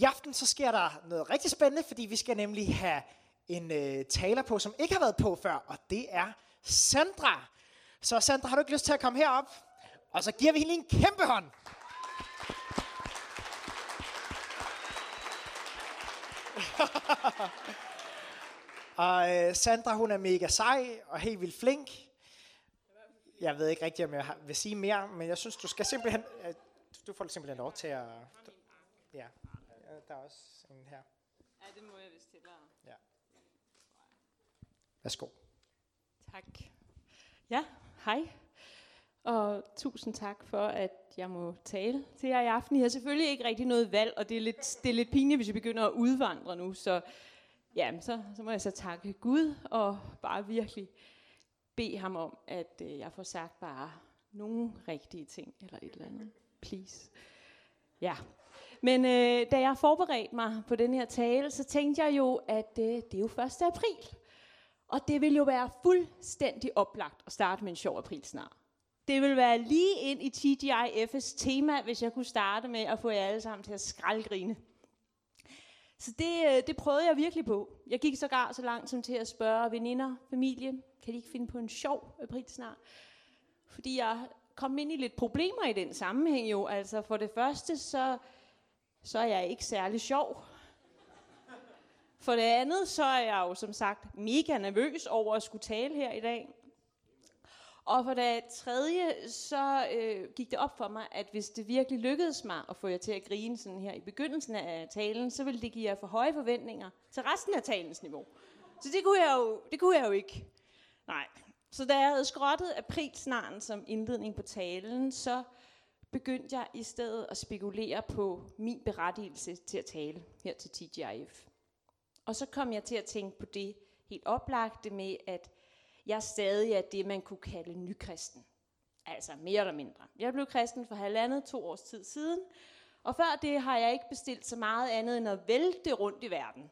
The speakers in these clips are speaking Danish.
I aften så sker der noget rigtig spændende, fordi vi skal nemlig have en øh, taler på, som ikke har været på før, og det er Sandra. Så Sandra, har du ikke lyst til at komme herop? Og så giver vi hende en kæmpe hånd. og øh, Sandra, hun er mega sej og helt vildt flink. Jeg ved ikke rigtig, om jeg vil sige mere, men jeg synes, du skal simpelthen... Øh, du får simpelthen lov til at... Ja, der er også en her. Ja, det må jeg vist hellere. Ja. Værsgo. Tak. Ja, hej. Og tusind tak for, at jeg må tale til jer i aften. Jeg har selvfølgelig ikke rigtig noget valg, og det er lidt, det er lidt pinligt, hvis vi begynder at udvandre nu. Så, ja, så, så må jeg så takke Gud og bare virkelig bede ham om, at øh, jeg får sagt bare nogle rigtige ting, eller et eller andet. Please. Ja. Men øh, da jeg forberedte mig på den her tale, så tænkte jeg jo, at øh, det er jo 1. april. Og det vil jo være fuldstændig oplagt at starte med en sjov april snart. Det vil være lige ind i TGIF's tema, hvis jeg kunne starte med at få jer alle sammen til at skraldgrine. Så det, øh, det prøvede jeg virkelig på. Jeg gik sågar så langt som til at spørge veninder, familie, kan de ikke finde på en sjov april snart? Fordi jeg kom ind i lidt problemer i den sammenhæng jo. Altså for det første, så, så er jeg ikke særlig sjov. For det andet, så er jeg jo som sagt mega nervøs over at skulle tale her i dag. Og for det tredje, så øh, gik det op for mig, at hvis det virkelig lykkedes mig at få jer til at grine sådan her i begyndelsen af talen, så ville det give jer for høje forventninger til resten af talens niveau. Så det kunne jeg jo, det kunne jeg jo ikke. Nej. Så da jeg havde skrottet aprilsnaren som indledning på talen, så begyndte jeg i stedet at spekulere på min berettigelse til at tale her til TGIF. Og så kom jeg til at tænke på det helt oplagte med, at jeg stadig er det, man kunne kalde nykristen. Altså mere eller mindre. Jeg blev kristen for halvandet, to års tid siden, og før det har jeg ikke bestilt så meget andet end at vælte rundt i verden.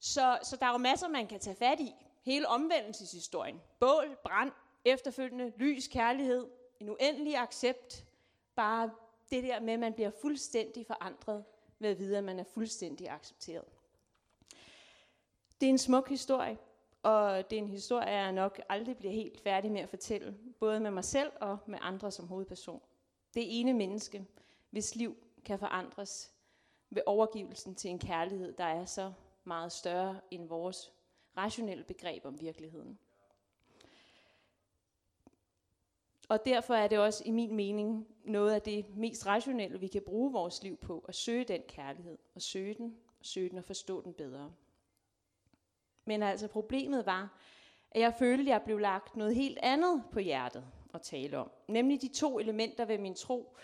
Så, så der er jo masser, man kan tage fat i. Hele omvendelseshistorien. Bål, brand, efterfølgende lys, kærlighed, en uendelig accept. Bare det der med, at man bliver fuldstændig forandret ved at vide, at man er fuldstændig accepteret. Det er en smuk historie, og det er en historie, jeg nok aldrig bliver helt færdig med at fortælle, både med mig selv og med andre som hovedperson. Det ene menneske, hvis liv kan forandres ved overgivelsen til en kærlighed, der er så meget større end vores rationelle begreb om virkeligheden. Og derfor er det også i min mening noget af det mest rationelle, vi kan bruge vores liv på, at søge den kærlighed, og søge den, og søge den og forstå den bedre. Men altså problemet var, at jeg følte, at jeg blev lagt noget helt andet på hjertet at tale om. Nemlig de to elementer ved min tro,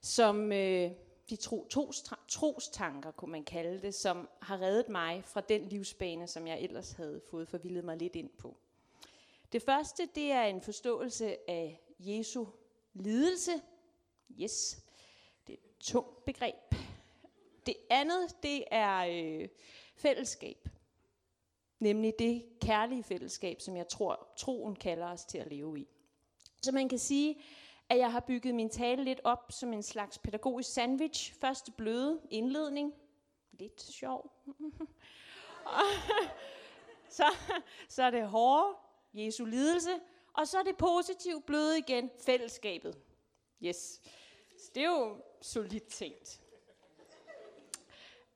som øh, de tro, tos, trostanker, kunne man kalde det, som har reddet mig fra den livsbane, som jeg ellers havde fået forvildet mig lidt ind på. Det første, det er en forståelse af Jesu lidelse. Yes, det er et tungt begreb. Det andet, det er øh, fællesskab. Nemlig det kærlige fællesskab, som jeg tror, troen kalder os til at leve i. Så man kan sige, at jeg har bygget min tale lidt op som en slags pædagogisk sandwich. Første bløde indledning. Lidt sjov. så, så er det hårde, Jesu lidelse. Og så er det positivt bløde igen, fællesskabet. Yes. Så det er jo solidt tænkt.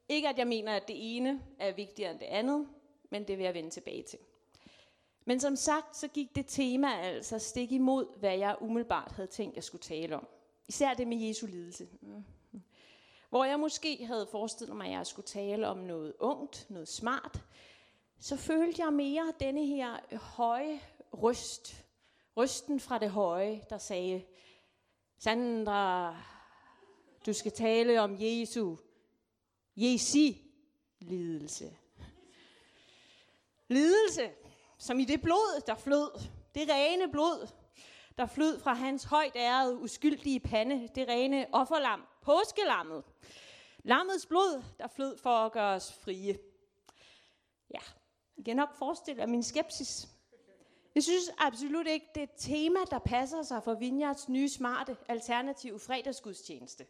Ikke at jeg mener, at det ene er vigtigere end det andet, men det vil jeg vende tilbage til. Men som sagt, så gik det tema altså stik imod, hvad jeg umiddelbart havde tænkt, jeg skulle tale om. Især det med Jesu lidelse. Hvor jeg måske havde forestillet mig, at jeg skulle tale om noget ungt, noget smart, så følte jeg mere denne her høje røst. Røsten fra det høje, der sagde, Sandra, du skal tale om Jesu, Jesi lidelse. Lidelse, som i det blod, der flød. Det rene blod, der flød fra hans højt ærede, uskyldige pande. Det rene offerlam, påskelammet. Lammets blod, der flød for at gøre os frie. Ja, jeg kan nok forestille jer min skepsis. Jeg synes absolut ikke, det er et tema, der passer sig for Vineyards nye smarte alternative fredagsgudstjeneste.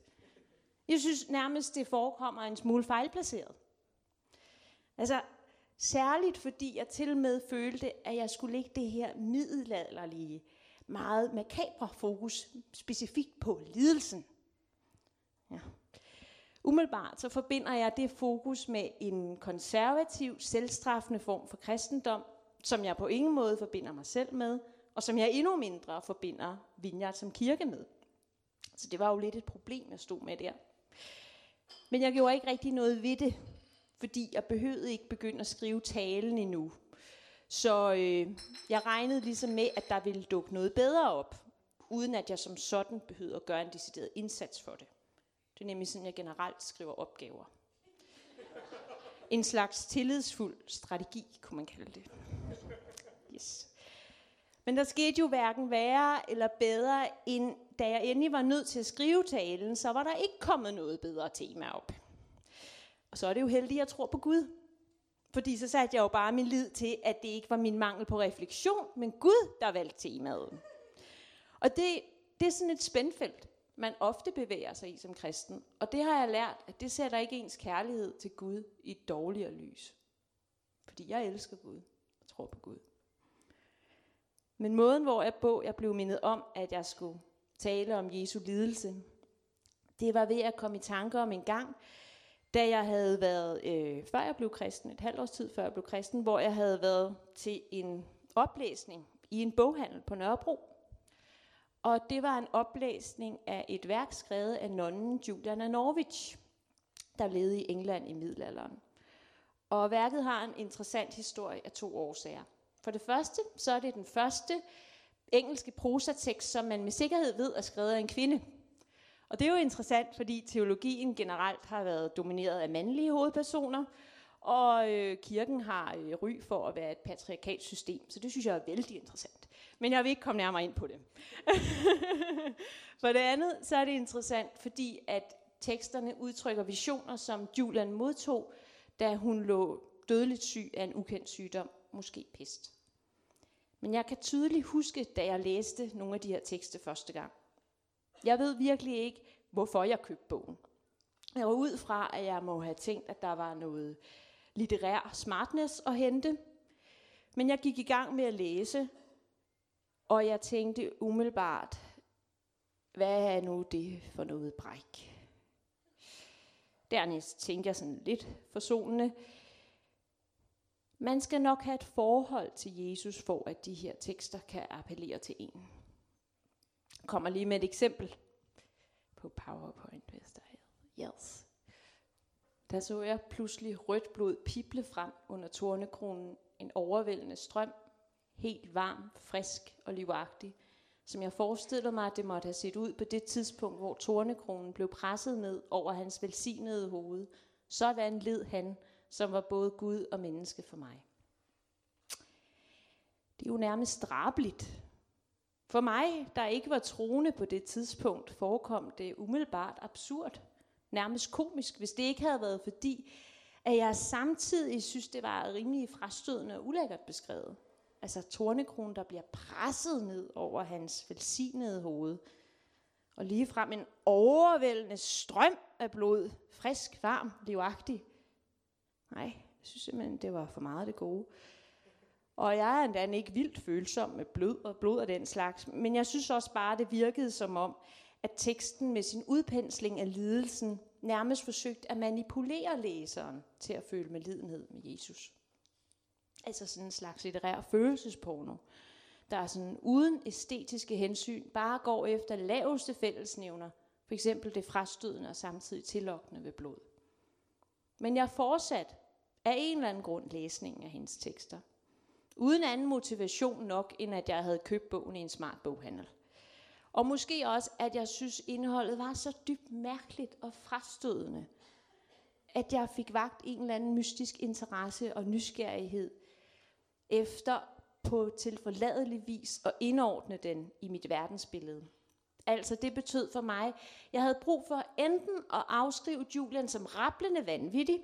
Jeg synes nærmest, det forekommer en smule fejlplaceret. Altså, særligt fordi jeg til med følte, at jeg skulle lægge det her middelalderlige, meget makabre fokus specifikt på lidelsen. Ja. Umiddelbart så forbinder jeg det fokus med en konservativ, selvstraffende form for kristendom, som jeg på ingen måde forbinder mig selv med, og som jeg endnu mindre forbinder Vineyard som kirke med. Så det var jo lidt et problem, jeg stod med der. Men jeg gjorde ikke rigtig noget ved det, fordi jeg behøvede ikke begynde at skrive talen endnu. Så øh, jeg regnede ligesom med, at der ville dukke noget bedre op, uden at jeg som sådan behøvede at gøre en decideret indsats for det. Det er nemlig sådan, jeg generelt skriver opgaver. En slags tillidsfuld strategi, kunne man kalde det. Yes. Men der skete jo hverken værre eller bedre, end da jeg endelig var nødt til at skrive talen, så var der ikke kommet noget bedre tema op. Og så er det jo heldigt, at jeg tror på Gud. Fordi så satte jeg jo bare min lid til, at det ikke var min mangel på refleksion, men Gud, der valgte temaet. Og det, det er sådan et spændfelt, man ofte bevæger sig i som kristen. Og det har jeg lært, at det sætter ikke ens kærlighed til Gud i et dårligere lys. Fordi jeg elsker Gud og tror på Gud. Men måden, hvor jeg bog, jeg blev mindet om, at jeg skulle tale om Jesu lidelse, det var ved at komme i tanke om en gang, da jeg havde været, øh, før jeg blev kristen, et halvt års tid før jeg blev kristen, hvor jeg havde været til en oplæsning i en boghandel på Nørrebro. Og det var en oplæsning af et værk skrevet af nonnen Juliana Norwich, der levede i England i middelalderen. Og værket har en interessant historie af to årsager. For det første, så er det den første engelske prosatekst, som man med sikkerhed ved er skrevet af en kvinde. Og det er jo interessant, fordi teologien generelt har været domineret af mandlige hovedpersoner, og øh, kirken har øh, ry for at være et patriarkalt system, så det synes jeg er vældig interessant. Men jeg vil ikke komme nærmere ind på det. for det andet, så er det interessant, fordi at teksterne udtrykker visioner, som Julian modtog, da hun lå dødeligt syg af en ukendt sygdom, måske pest. Men jeg kan tydeligt huske, da jeg læste nogle af de her tekster første gang. Jeg ved virkelig ikke, hvorfor jeg købte bogen. Jeg var ud fra, at jeg må have tænkt, at der var noget litterær smartness at hente. Men jeg gik i gang med at læse, og jeg tænkte umiddelbart, hvad er nu det for noget bræk? Dernæst tænkte jeg sådan lidt forsonende, man skal nok have et forhold til Jesus, for at de her tekster kan appellere til en. Jeg kommer lige med et eksempel på PowerPoint, hvis der er. Yes. Der så jeg pludselig rødt blod pible frem under tornekronen. En overvældende strøm, helt varm, frisk og livagtig, som jeg forestillede mig, at det måtte have set ud på det tidspunkt, hvor tornekronen blev presset ned over hans velsignede hoved. Sådan led han, som var både Gud og menneske for mig. Det er jo nærmest drabeligt. For mig, der ikke var troende på det tidspunkt, forekom det umiddelbart absurd. Nærmest komisk, hvis det ikke havde været fordi, at jeg samtidig synes, det var rimelig frastødende og ulækkert beskrevet. Altså tornekronen, der bliver presset ned over hans velsignede hoved. Og lige frem en overvældende strøm af blod, frisk, varm, livagtig. Nej, jeg synes simpelthen, det var for meget det gode. Og jeg er endda ikke vildt følsom med blod og blod og den slags, men jeg synes også bare, det virkede som om, at teksten med sin udpensling af lidelsen nærmest forsøgte at manipulere læseren til at føle med lidenhed med Jesus. Altså sådan en slags litterær følelsesporno, der er sådan uden æstetiske hensyn bare går efter laveste fællesnævner, for eksempel det frastødende og samtidig tillokkende ved blod. Men jeg fortsat af en eller anden grund læsningen af hendes tekster. Uden anden motivation nok, end at jeg havde købt bogen i en smart boghandel. Og måske også, at jeg synes, indholdet var så dybt mærkeligt og frastødende, at jeg fik vagt en eller anden mystisk interesse og nysgerrighed efter på tilforladelig vis at indordne den i mit verdensbillede. Altså det betød for mig, jeg havde brug for enten at afskrive Julian som rablende vanvittig,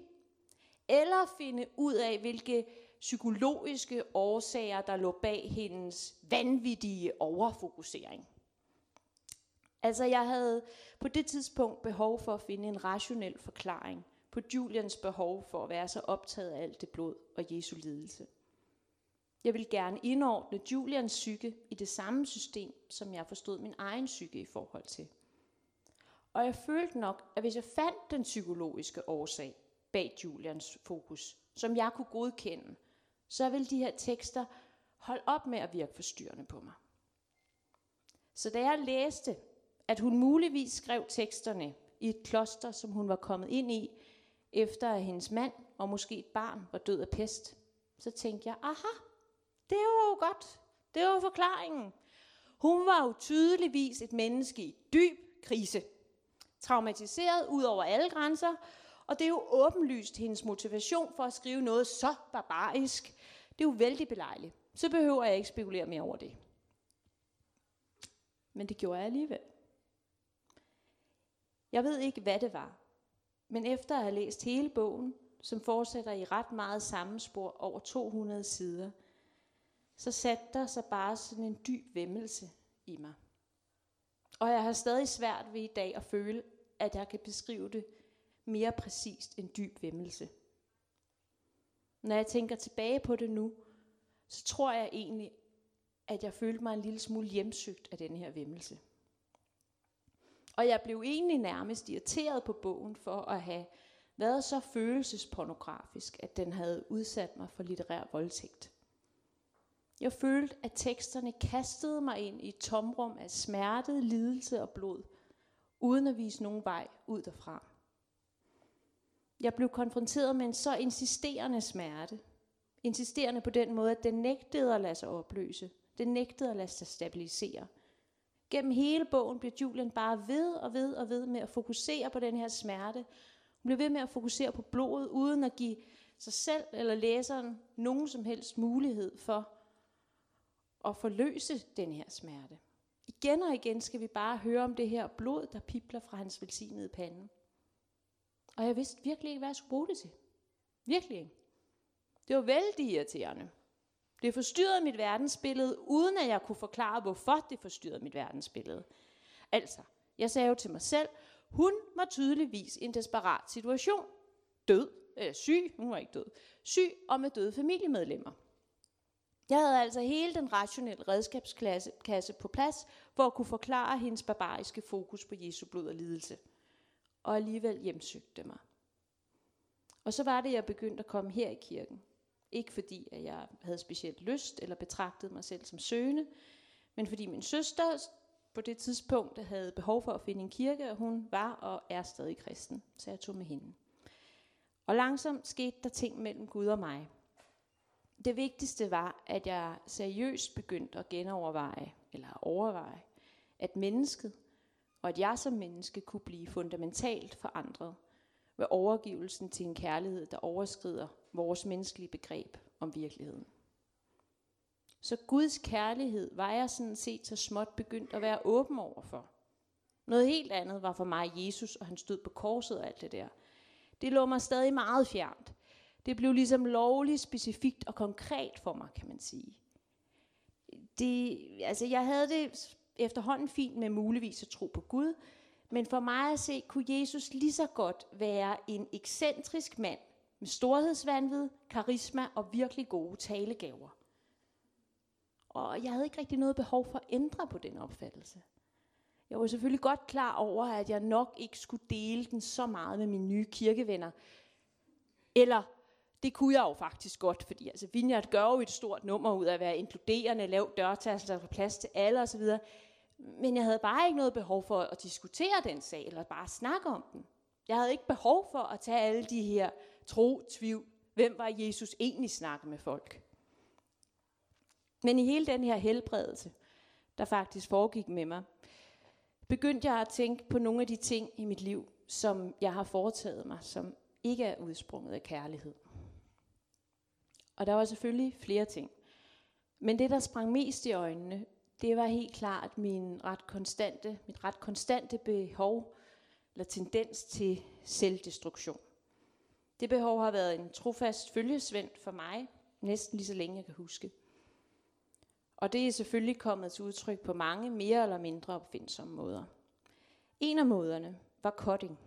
eller finde ud af, hvilke psykologiske årsager, der lå bag hendes vanvittige overfokusering. Altså jeg havde på det tidspunkt behov for at finde en rationel forklaring på Julians behov for at være så optaget af alt det blod og Jesu lidelse. Jeg vil gerne indordne Julians psyke i det samme system, som jeg forstod min egen psyke i forhold til. Og jeg følte nok, at hvis jeg fandt den psykologiske årsag bag Julians fokus, som jeg kunne godkende, så ville de her tekster holde op med at virke forstyrrende på mig. Så da jeg læste, at hun muligvis skrev teksterne i et kloster, som hun var kommet ind i, efter at hendes mand og måske et barn var død af pest, så tænkte jeg, aha, det var jo godt. Det var forklaringen. Hun var jo tydeligvis et menneske i dyb krise. Traumatiseret ud over alle grænser, og det er jo åbenlyst hendes motivation for at skrive noget så barbarisk. Det er jo vældig belejligt. Så behøver jeg ikke spekulere mere over det. Men det gjorde jeg alligevel. Jeg ved ikke, hvad det var. Men efter at have læst hele bogen, som fortsætter i ret meget samme spor over 200 sider, så satte der sig bare sådan en dyb vemmelse i mig. Og jeg har stadig svært ved i dag at føle, at jeg kan beskrive det mere præcist end dyb vemmelse. Når jeg tænker tilbage på det nu, så tror jeg egentlig, at jeg følte mig en lille smule hjemsøgt af den her vemmelse. Og jeg blev egentlig nærmest irriteret på bogen for at have været så følelsespornografisk, at den havde udsat mig for litterær voldtægt. Jeg følte, at teksterne kastede mig ind i et tomrum af smerte, lidelse og blod, uden at vise nogen vej ud derfra. Jeg blev konfronteret med en så insisterende smerte, insisterende på den måde, at den nægtede at lade sig opløse, den nægtede at lade sig stabilisere. Gennem hele bogen bliver Julian bare ved og ved og ved med at fokusere på den her smerte. Hun bliver ved med at fokusere på blodet, uden at give sig selv eller læseren nogen som helst mulighed for at forløse den her smerte. Igen og igen skal vi bare høre om det her blod, der pipler fra hans velsignede pande. Og jeg vidste virkelig ikke, hvad jeg skulle bruge det til. Virkelig ikke. Det var vældig irriterende. Det forstyrrede mit verdensbillede, uden at jeg kunne forklare, hvorfor det forstyrrede mit verdensbillede. Altså, jeg sagde jo til mig selv, hun var tydeligvis i en desperat situation. Død, øh, syg, hun var ikke død, syg og med døde familiemedlemmer. Jeg havde altså hele den rationelle redskabskasse på plads, for at kunne forklare hendes barbariske fokus på Jesu blod og lidelse. Og alligevel hjemsøgte mig. Og så var det, jeg begyndte at komme her i kirken. Ikke fordi, at jeg havde specielt lyst eller betragtede mig selv som søgende, men fordi min søster på det tidspunkt havde behov for at finde en kirke, og hun var og er stadig kristen, så jeg tog med hende. Og langsomt skete der ting mellem Gud og mig. Det vigtigste var, at jeg seriøst begyndte at genoverveje, eller overveje, at mennesket, og at jeg som menneske kunne blive fundamentalt forandret ved overgivelsen til en kærlighed, der overskrider vores menneskelige begreb om virkeligheden. Så Guds kærlighed var jeg sådan set så småt begyndt at være åben over for. Noget helt andet var for mig Jesus, og han stod på korset og alt det der. Det lå mig stadig meget fjernt. Det blev ligesom lovligt, specifikt og konkret for mig, kan man sige. Det, altså jeg havde det efterhånden fint med muligvis at tro på Gud, men for mig at se, kunne Jesus lige så godt være en ekscentrisk mand med storhedsvandvid, karisma og virkelig gode talegaver. Og jeg havde ikke rigtig noget behov for at ændre på den opfattelse. Jeg var selvfølgelig godt klar over, at jeg nok ikke skulle dele den så meget med mine nye kirkevenner. Eller det kunne jeg jo faktisk godt, fordi altså, Vineyard gør jo et stort nummer ud af at være inkluderende, lav dørtassel, der er plads til alle osv. Men jeg havde bare ikke noget behov for at diskutere den sag, eller bare snakke om den. Jeg havde ikke behov for at tage alle de her tro, tvivl. Hvem var Jesus egentlig snakke med folk? Men i hele den her helbredelse, der faktisk foregik med mig, begyndte jeg at tænke på nogle af de ting i mit liv, som jeg har foretaget mig, som ikke er udsprunget af kærlighed. Og der var selvfølgelig flere ting. Men det, der sprang mest i øjnene, det var helt klart min ret konstante, mit ret konstante behov eller tendens til selvdestruktion. Det behov har været en trofast følgesvend for mig, næsten lige så længe jeg kan huske. Og det er selvfølgelig kommet til udtryk på mange mere eller mindre opfindsomme måder. En af måderne var cutting.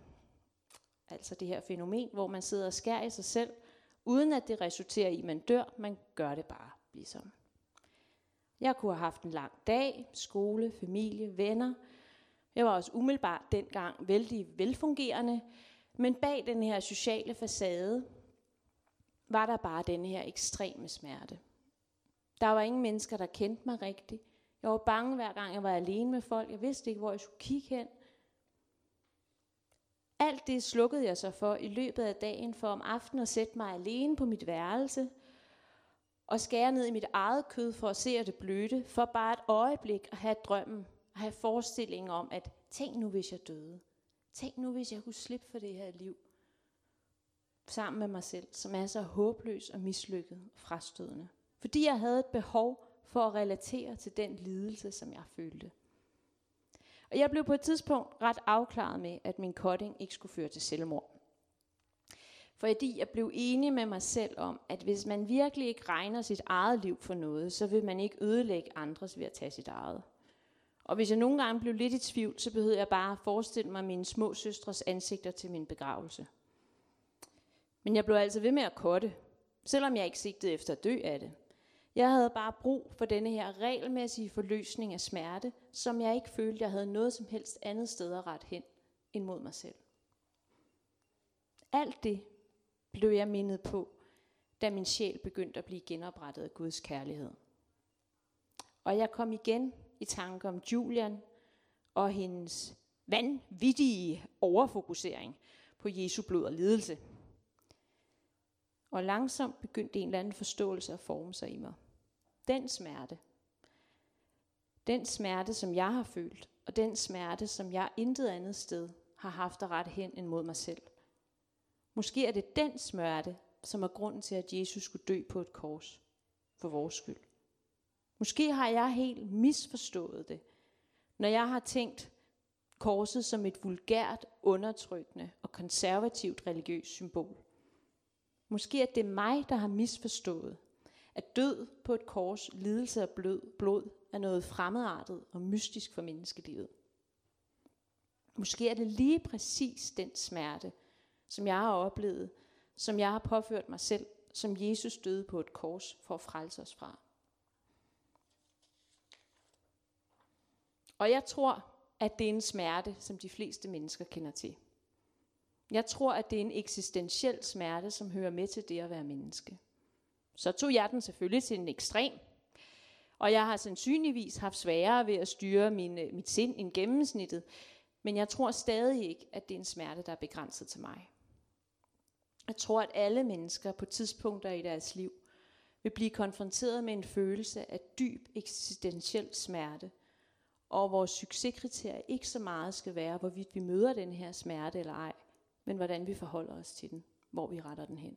Altså det her fænomen, hvor man sidder og skærer i sig selv, uden at det resulterer i, at man dør. Man gør det bare ligesom. Jeg kunne have haft en lang dag, skole, familie, venner. Jeg var også umiddelbart dengang vældig velfungerende, men bag den her sociale facade var der bare den her ekstreme smerte. Der var ingen mennesker, der kendte mig rigtigt. Jeg var bange hver gang, jeg var alene med folk. Jeg vidste ikke, hvor jeg skulle kigge hen. Alt det slukkede jeg så for i løbet af dagen, for om aftenen at sætte mig alene på mit værelse og skære ned i mit eget kød for at se at det bløde, for bare et øjeblik at have drømmen, at have forestillingen om, at tænk nu, hvis jeg døde. Tænk nu, hvis jeg kunne slippe for det her liv sammen med mig selv, som er så håbløs og mislykket og frastødende. Fordi jeg havde et behov for at relatere til den lidelse, som jeg følte. Og jeg blev på et tidspunkt ret afklaret med, at min cutting ikke skulle føre til selvmord. Fordi jeg blev enig med mig selv om, at hvis man virkelig ikke regner sit eget liv for noget, så vil man ikke ødelægge andres ved at tage sit eget. Og hvis jeg nogle gange blev lidt i tvivl, så behøvede jeg bare at forestille mig mine små søstres ansigter til min begravelse. Men jeg blev altså ved med at kotte, selvom jeg ikke sigtede efter at dø af det. Jeg havde bare brug for denne her regelmæssige forløsning af smerte, som jeg ikke følte, jeg havde noget som helst andet sted at rette hen end mod mig selv. Alt det blev jeg mindet på, da min sjæl begyndte at blive genoprettet af Guds kærlighed. Og jeg kom igen i tanke om Julian og hendes vanvittige overfokusering på Jesu blod og lidelse. Og langsomt begyndte en eller anden forståelse at forme sig i mig. Den smerte, den smerte, som jeg har følt, og den smerte, som jeg intet andet sted har haft at rette hen end mod mig selv. Måske er det den smerte, som er grunden til, at Jesus skulle dø på et kors for vores skyld. Måske har jeg helt misforstået det, når jeg har tænkt korset som et vulgært, undertrykkende og konservativt religiøst symbol. Måske er det mig, der har misforstået, at død på et kors, lidelse og blod, blod er noget fremmedartet og mystisk for menneskelivet. Måske er det lige præcis den smerte, som jeg har oplevet, som jeg har påført mig selv, som Jesus døde på et kors for at frelse os fra. Og jeg tror, at det er en smerte, som de fleste mennesker kender til. Jeg tror, at det er en eksistentiel smerte, som hører med til det at være menneske. Så tog jeg den selvfølgelig til en ekstrem. Og jeg har sandsynligvis haft sværere ved at styre min, øh, mit sind end gennemsnittet. Men jeg tror stadig ikke, at det er en smerte, der er begrænset til mig. Jeg tror, at alle mennesker på tidspunkter i deres liv vil blive konfronteret med en følelse af dyb eksistentiel smerte, og vores succeskriterie ikke så meget skal være, hvorvidt vi møder den her smerte eller ej, men hvordan vi forholder os til den, hvor vi retter den hen.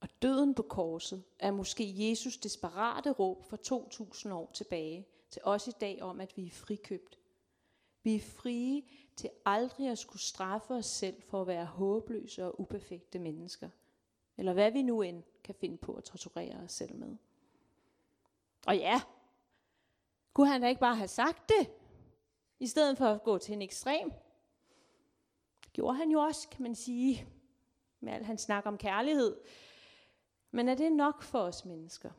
Og døden på korset er måske Jesus desperate råb for 2000 år tilbage til os i dag om, at vi er frikøbt. Vi er frie til aldrig at skulle straffe os selv for at være håbløse og uperfekte mennesker. Eller hvad vi nu end kan finde på at torturere os selv med. Og ja, kunne han da ikke bare have sagt det, i stedet for at gå til en ekstrem? Det gjorde han jo også, kan man sige, med al hans snak om kærlighed. Men er det nok for os mennesker?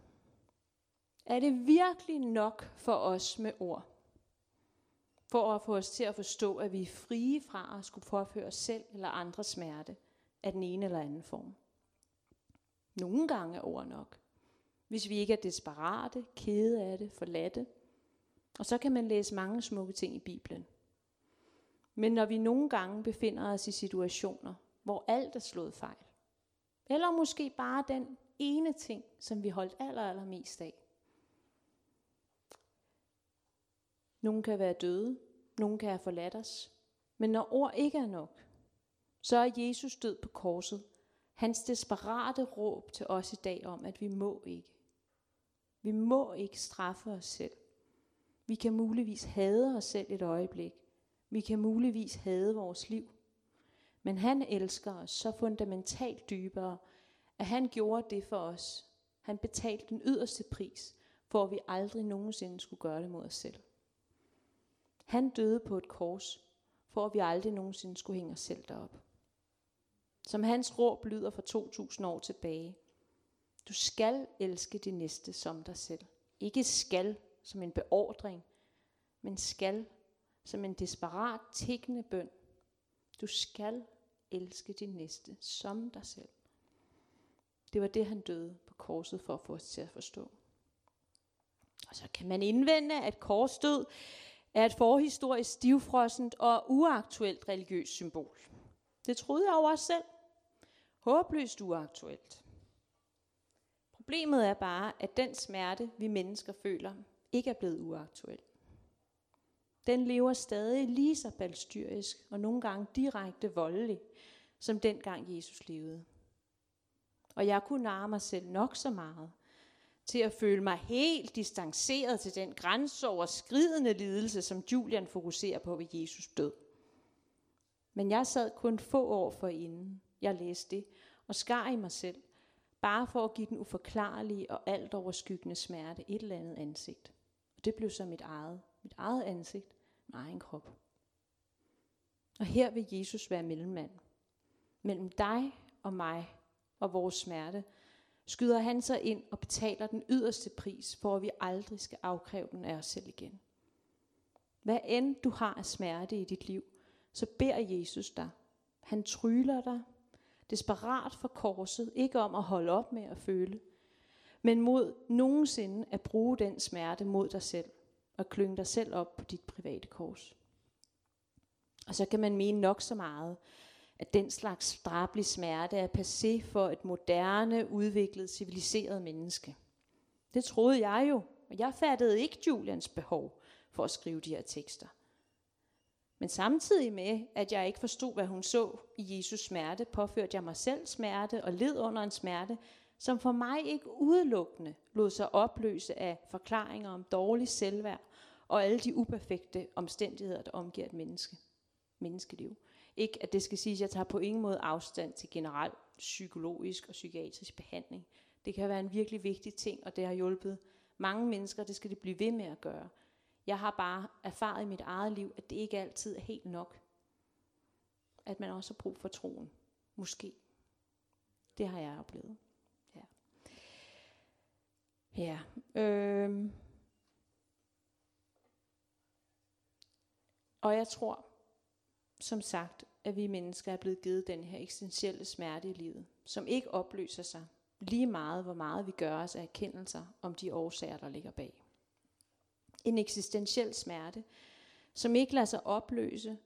Er det virkelig nok for os med ord? For at få os til at forstå, at vi er frie fra at skulle påføre os selv eller andre smerte af den ene eller anden form. Nogle gange er ord nok. Hvis vi ikke er desperate, kede af det, forladte. Og så kan man læse mange smukke ting i Bibelen. Men når vi nogle gange befinder os i situationer, hvor alt er slået fejl, eller måske bare den ene ting, som vi holdt aller, aller mest af. Nogle kan være døde, nogle kan have forladt os. Men når ord ikke er nok, så er Jesus død på korset. Hans desperate råb til os i dag om, at vi må ikke. Vi må ikke straffe os selv. Vi kan muligvis hade os selv et øjeblik. Vi kan muligvis hade vores liv. Men han elsker os så fundamentalt dybere, at han gjorde det for os. Han betalte den yderste pris, for at vi aldrig nogensinde skulle gøre det mod os selv. Han døde på et kors, for at vi aldrig nogensinde skulle hænge os selv derop. Som hans råb lyder for 2000 år tilbage. Du skal elske din næste som dig selv. Ikke skal som en beordring, men skal som en desperat tækkende bøn. Du skal elske din næste som dig selv. Det var det, han døde på korset for at få os til at forstå. Og så kan man indvende, at korsdød er et forhistorisk stivfrossent og uaktuelt religiøst symbol. Det troede jeg over os selv. Håbløst uaktuelt. Problemet er bare, at den smerte, vi mennesker føler, ikke er blevet uaktuel. Den lever stadig lige så balstyrisk og nogle gange direkte voldelig, som dengang Jesus levede. Og jeg kunne narre mig selv nok så meget, til at føle mig helt distanceret til den grænseoverskridende lidelse, som Julian fokuserer på ved Jesus død. Men jeg sad kun få år for inden jeg læste det, og skar i mig selv, bare for at give den uforklarlige og alt overskyggende smerte et eller andet ansigt. Og det blev så mit eget, mit eget ansigt, min egen krop. Og her vil Jesus være mellemmand. Mellem dig og mig og vores smerte, skyder han sig ind og betaler den yderste pris, for at vi aldrig skal afkræve den af os selv igen. Hvad end du har af smerte i dit liv, så beder Jesus dig. Han tryller dig, desperat for korset, ikke om at holde op med at føle, men mod nogensinde at bruge den smerte mod dig selv, og klynge dig selv op på dit private kors. Og så kan man mene nok så meget, at den slags drabelig smerte er passé for et moderne, udviklet, civiliseret menneske. Det troede jeg jo, og jeg fattede ikke Julians behov for at skrive de her tekster. Men samtidig med, at jeg ikke forstod, hvad hun så i Jesus smerte, påførte jeg mig selv smerte og led under en smerte, som for mig ikke udelukkende lod sig opløse af forklaringer om dårlig selvværd og alle de uperfekte omstændigheder, der omgiver et menneske, menneskeliv. Ikke at det skal siges, at jeg tager på ingen måde afstand til generel psykologisk og psykiatrisk behandling. Det kan være en virkelig vigtig ting, og det har hjulpet mange mennesker, det skal det blive ved med at gøre. Jeg har bare erfaret i mit eget liv, at det ikke altid er helt nok. At man også har brug for troen. Måske. Det har jeg oplevet. Ja. Ja. Øh. Og jeg tror, som sagt, at vi mennesker er blevet givet den her eksistentielle smerte i livet, som ikke opløser sig lige meget, hvor meget vi gør os af erkendelser om de årsager, der ligger bag. En eksistentiel smerte, som ikke lader sig opløse,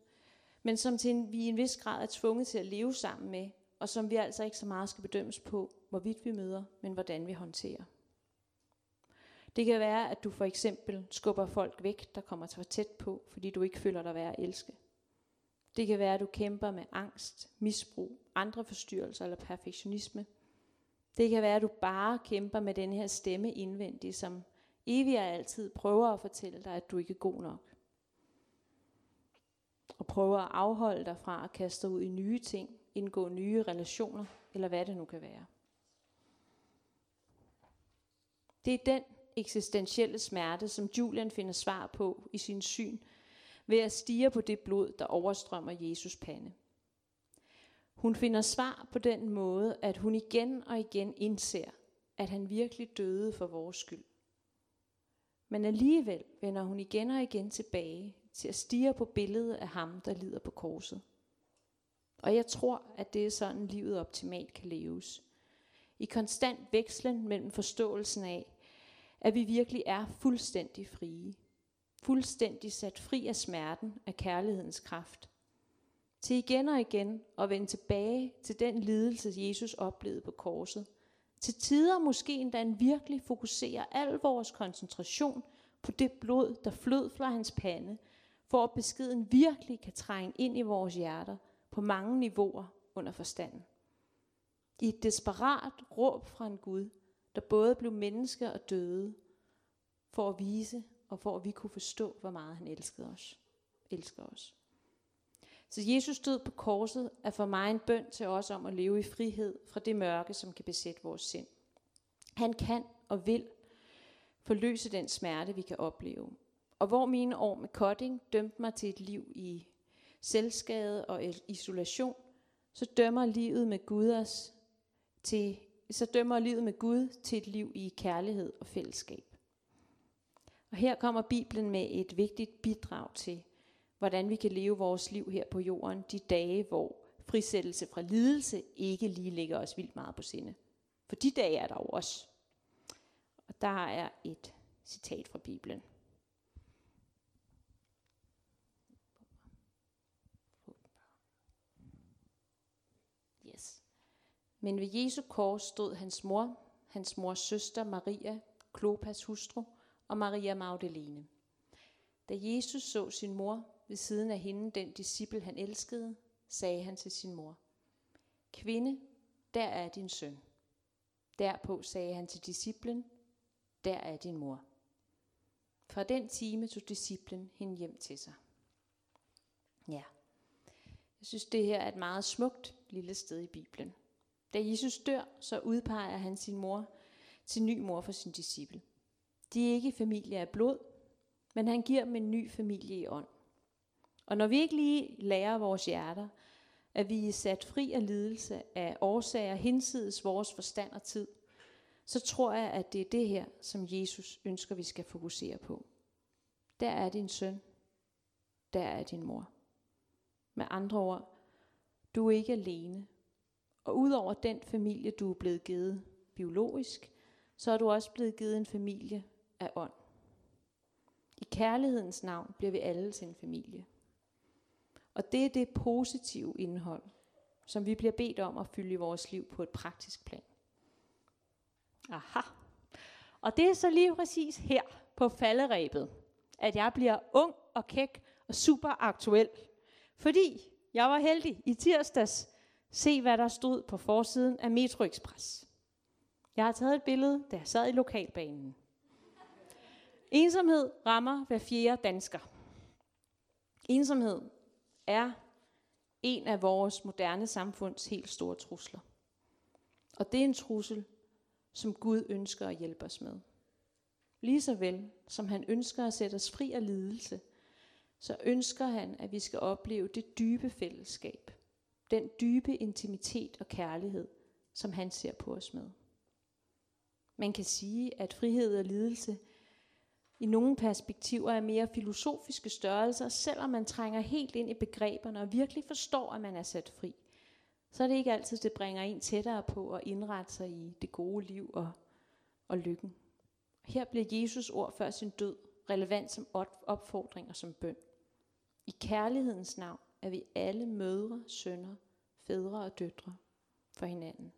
men som til en, vi i en vis grad er tvunget til at leve sammen med, og som vi altså ikke så meget skal bedømmes på, hvorvidt vi møder, men hvordan vi håndterer. Det kan være, at du for eksempel skubber folk væk, der kommer for tæt på, fordi du ikke føler dig værd at elske. Det kan være, at du kæmper med angst, misbrug, andre forstyrrelser eller perfektionisme. Det kan være, at du bare kæmper med den her stemme indvendigt, som evig og altid prøver at fortælle dig, at du ikke er god nok. Og prøver at afholde dig fra at kaste dig ud i nye ting, indgå nye relationer, eller hvad det nu kan være. Det er den eksistentielle smerte, som Julian finder svar på i sin syn ved at stige på det blod, der overstrømmer Jesus pande. Hun finder svar på den måde, at hun igen og igen indser, at han virkelig døde for vores skyld. Men alligevel vender hun igen og igen tilbage til at stige på billedet af ham, der lider på korset. Og jeg tror, at det er sådan, livet optimalt kan leves. I konstant vekslen mellem forståelsen af, at vi virkelig er fuldstændig frie, fuldstændig sat fri af smerten af kærlighedens kraft. Til igen og igen at vende tilbage til den lidelse, Jesus oplevede på korset. Til tider måske endda en virkelig fokuserer al vores koncentration på det blod, der flød fra hans pande, for at beskeden virkelig kan trænge ind i vores hjerter på mange niveauer under forstanden. I et desperat råb fra en Gud, der både blev mennesker og døde, for at vise, og for at vi kunne forstå, hvor meget han elskede os. Elsker os. Så Jesus død på korset er for mig en bøn til os om at leve i frihed fra det mørke, som kan besætte vores sind. Han kan og vil forløse den smerte, vi kan opleve. Og hvor mine år med cutting dømte mig til et liv i selvskade og isolation, så dømmer livet med Gud os til, så dømmer livet med Gud til et liv i kærlighed og fællesskab. Og her kommer Bibelen med et vigtigt bidrag til, hvordan vi kan leve vores liv her på jorden de dage, hvor frisættelse fra lidelse ikke lige ligger os vildt meget på sinde. For de dage er der jo også. Og der er et citat fra Bibelen. Yes. Men ved Jesu kors stod hans mor, hans mors søster Maria, Klopas hustru, og Maria Magdalene. Da Jesus så sin mor ved siden af hende, den disciple han elskede, sagde han til sin mor, Kvinde, der er din søn. Derpå sagde han til disciplen, der er din mor. Fra den time tog disciplen hende hjem til sig. Ja, jeg synes det her er et meget smukt lille sted i Bibelen. Da Jesus dør, så udpeger han sin mor til ny mor for sin disciple. De er ikke familie af blod, men han giver dem en ny familie i ånd. Og når vi ikke lige lærer vores hjerter, at vi er sat fri af lidelse af årsager hinsides vores forstand og tid, så tror jeg, at det er det her, som Jesus ønsker, vi skal fokusere på. Der er din søn. Der er din mor. Med andre ord, du er ikke alene. Og udover den familie, du er blevet givet biologisk, så er du også blevet givet en familie af ånd. I kærlighedens navn bliver vi alle til en familie. Og det er det positive indhold, som vi bliver bedt om at fylde i vores liv på et praktisk plan. Aha. Og det er så lige præcis her på falderæbet, at jeg bliver ung og kæk og super aktuel. Fordi jeg var heldig i tirsdags se, hvad der stod på forsiden af Metro Express. Jeg har taget et billede, da jeg sad i lokalbanen. Ensomhed rammer hver fjerde dansker. Ensomhed er en af vores moderne samfunds helt store trusler. Og det er en trussel, som Gud ønsker at hjælpe os med. Lige vel som han ønsker at sætte os fri af lidelse, så ønsker han, at vi skal opleve det dybe fællesskab, den dybe intimitet og kærlighed, som han ser på os med. Man kan sige, at frihed og lidelse i nogle perspektiver er mere filosofiske størrelser, selvom man trænger helt ind i begreberne og virkelig forstår, at man er sat fri, så er det ikke altid, det bringer en tættere på at indrette sig i det gode liv og, og lykken. Her bliver Jesus ord før sin død relevant som opfordring og som bøn. I kærlighedens navn er vi alle mødre, sønner, fædre og døtre for hinanden.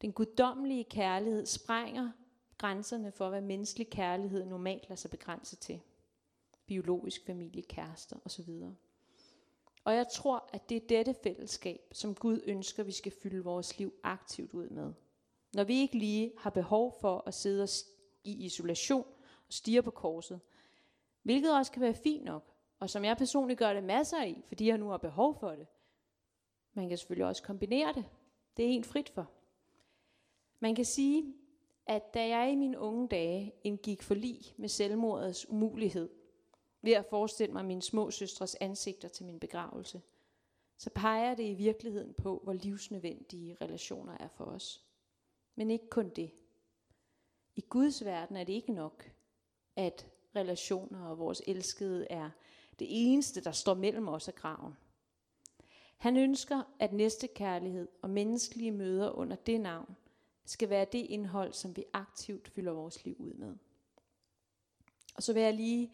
Den guddommelige kærlighed sprænger grænserne for, hvad menneskelig kærlighed normalt lader sig begrænse til. Biologisk familie, kærester osv. Og jeg tror, at det er dette fællesskab, som Gud ønsker, vi skal fylde vores liv aktivt ud med. Når vi ikke lige har behov for at sidde i isolation og stige på korset, hvilket også kan være fint nok, og som jeg personligt gør det masser i, fordi jeg nu har behov for det. Man kan selvfølgelig også kombinere det. Det er helt frit for. Man kan sige, at da jeg i mine unge dage indgik forlig med selvmordets umulighed, ved at forestille mig mine små søstres ansigter til min begravelse, så peger det i virkeligheden på, hvor livsnødvendige relationer er for os. Men ikke kun det. I Guds verden er det ikke nok, at relationer og vores elskede er det eneste, der står mellem os og graven. Han ønsker, at næste kærlighed og menneskelige møder under det navn skal være det indhold, som vi aktivt fylder vores liv ud med. Og så vil jeg lige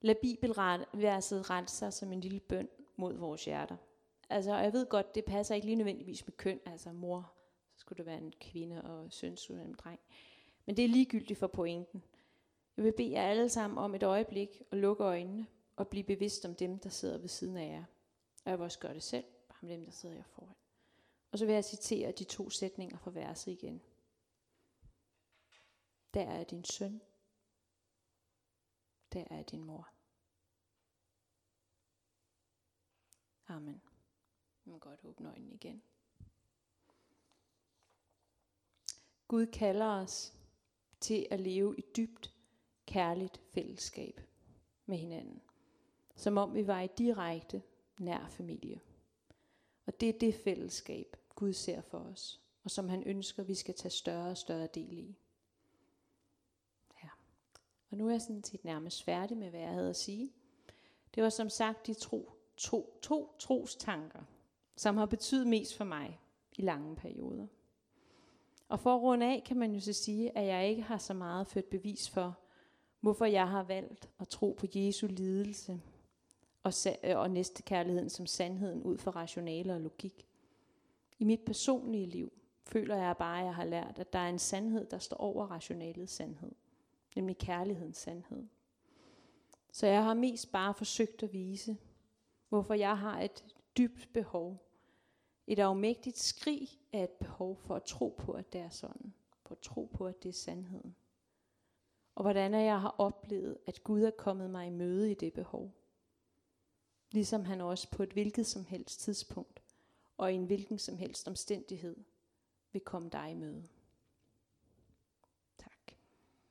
lade bibelverset rette sig som en lille bøn mod vores hjerter. Altså, jeg ved godt, det passer ikke lige nødvendigvis med køn, altså mor, så skulle det være en kvinde, og søn skulle være en dreng. Men det er ligegyldigt for pointen. Jeg vil bede jer alle sammen om et øjeblik og lukke øjnene og blive bevidst om dem, der sidder ved siden af jer. Og jeg vil også gøre det selv, bare med dem, der sidder jer foran. Og så vil jeg citere de to sætninger fra verset igen. Der er din søn. Der er din mor. Amen. Man må godt åbne øjnene igen. Gud kalder os til at leve i dybt, kærligt fællesskab med hinanden. Som om vi var i direkte nær familie. Og det er det fællesskab, Gud ser for os, og som han ønsker, vi skal tage større og større del i. Ja. Og nu er jeg sådan set nærmest færdig med, hvad jeg havde at sige. Det var som sagt de tro, to, to trostanker, som har betydet mest for mig i lange perioder. Og for at runde af, kan man jo så sige, at jeg ikke har så meget ført bevis for, hvorfor jeg har valgt at tro på Jesu lidelse og, øh, og næstekærligheden som sandheden ud fra rationale og logik. I mit personlige liv føler jeg bare, at jeg har lært, at der er en sandhed, der står over rationalets sandhed, nemlig kærlighedens sandhed. Så jeg har mest bare forsøgt at vise, hvorfor jeg har et dybt behov, et afmægtigt skrig af et behov for at tro på, at det er sådan, for at tro på, at det er sandheden. Og hvordan jeg har oplevet, at Gud er kommet mig i møde i det behov. Ligesom han også på et hvilket som helst tidspunkt og i en hvilken som helst omstændighed vil komme dig i møde.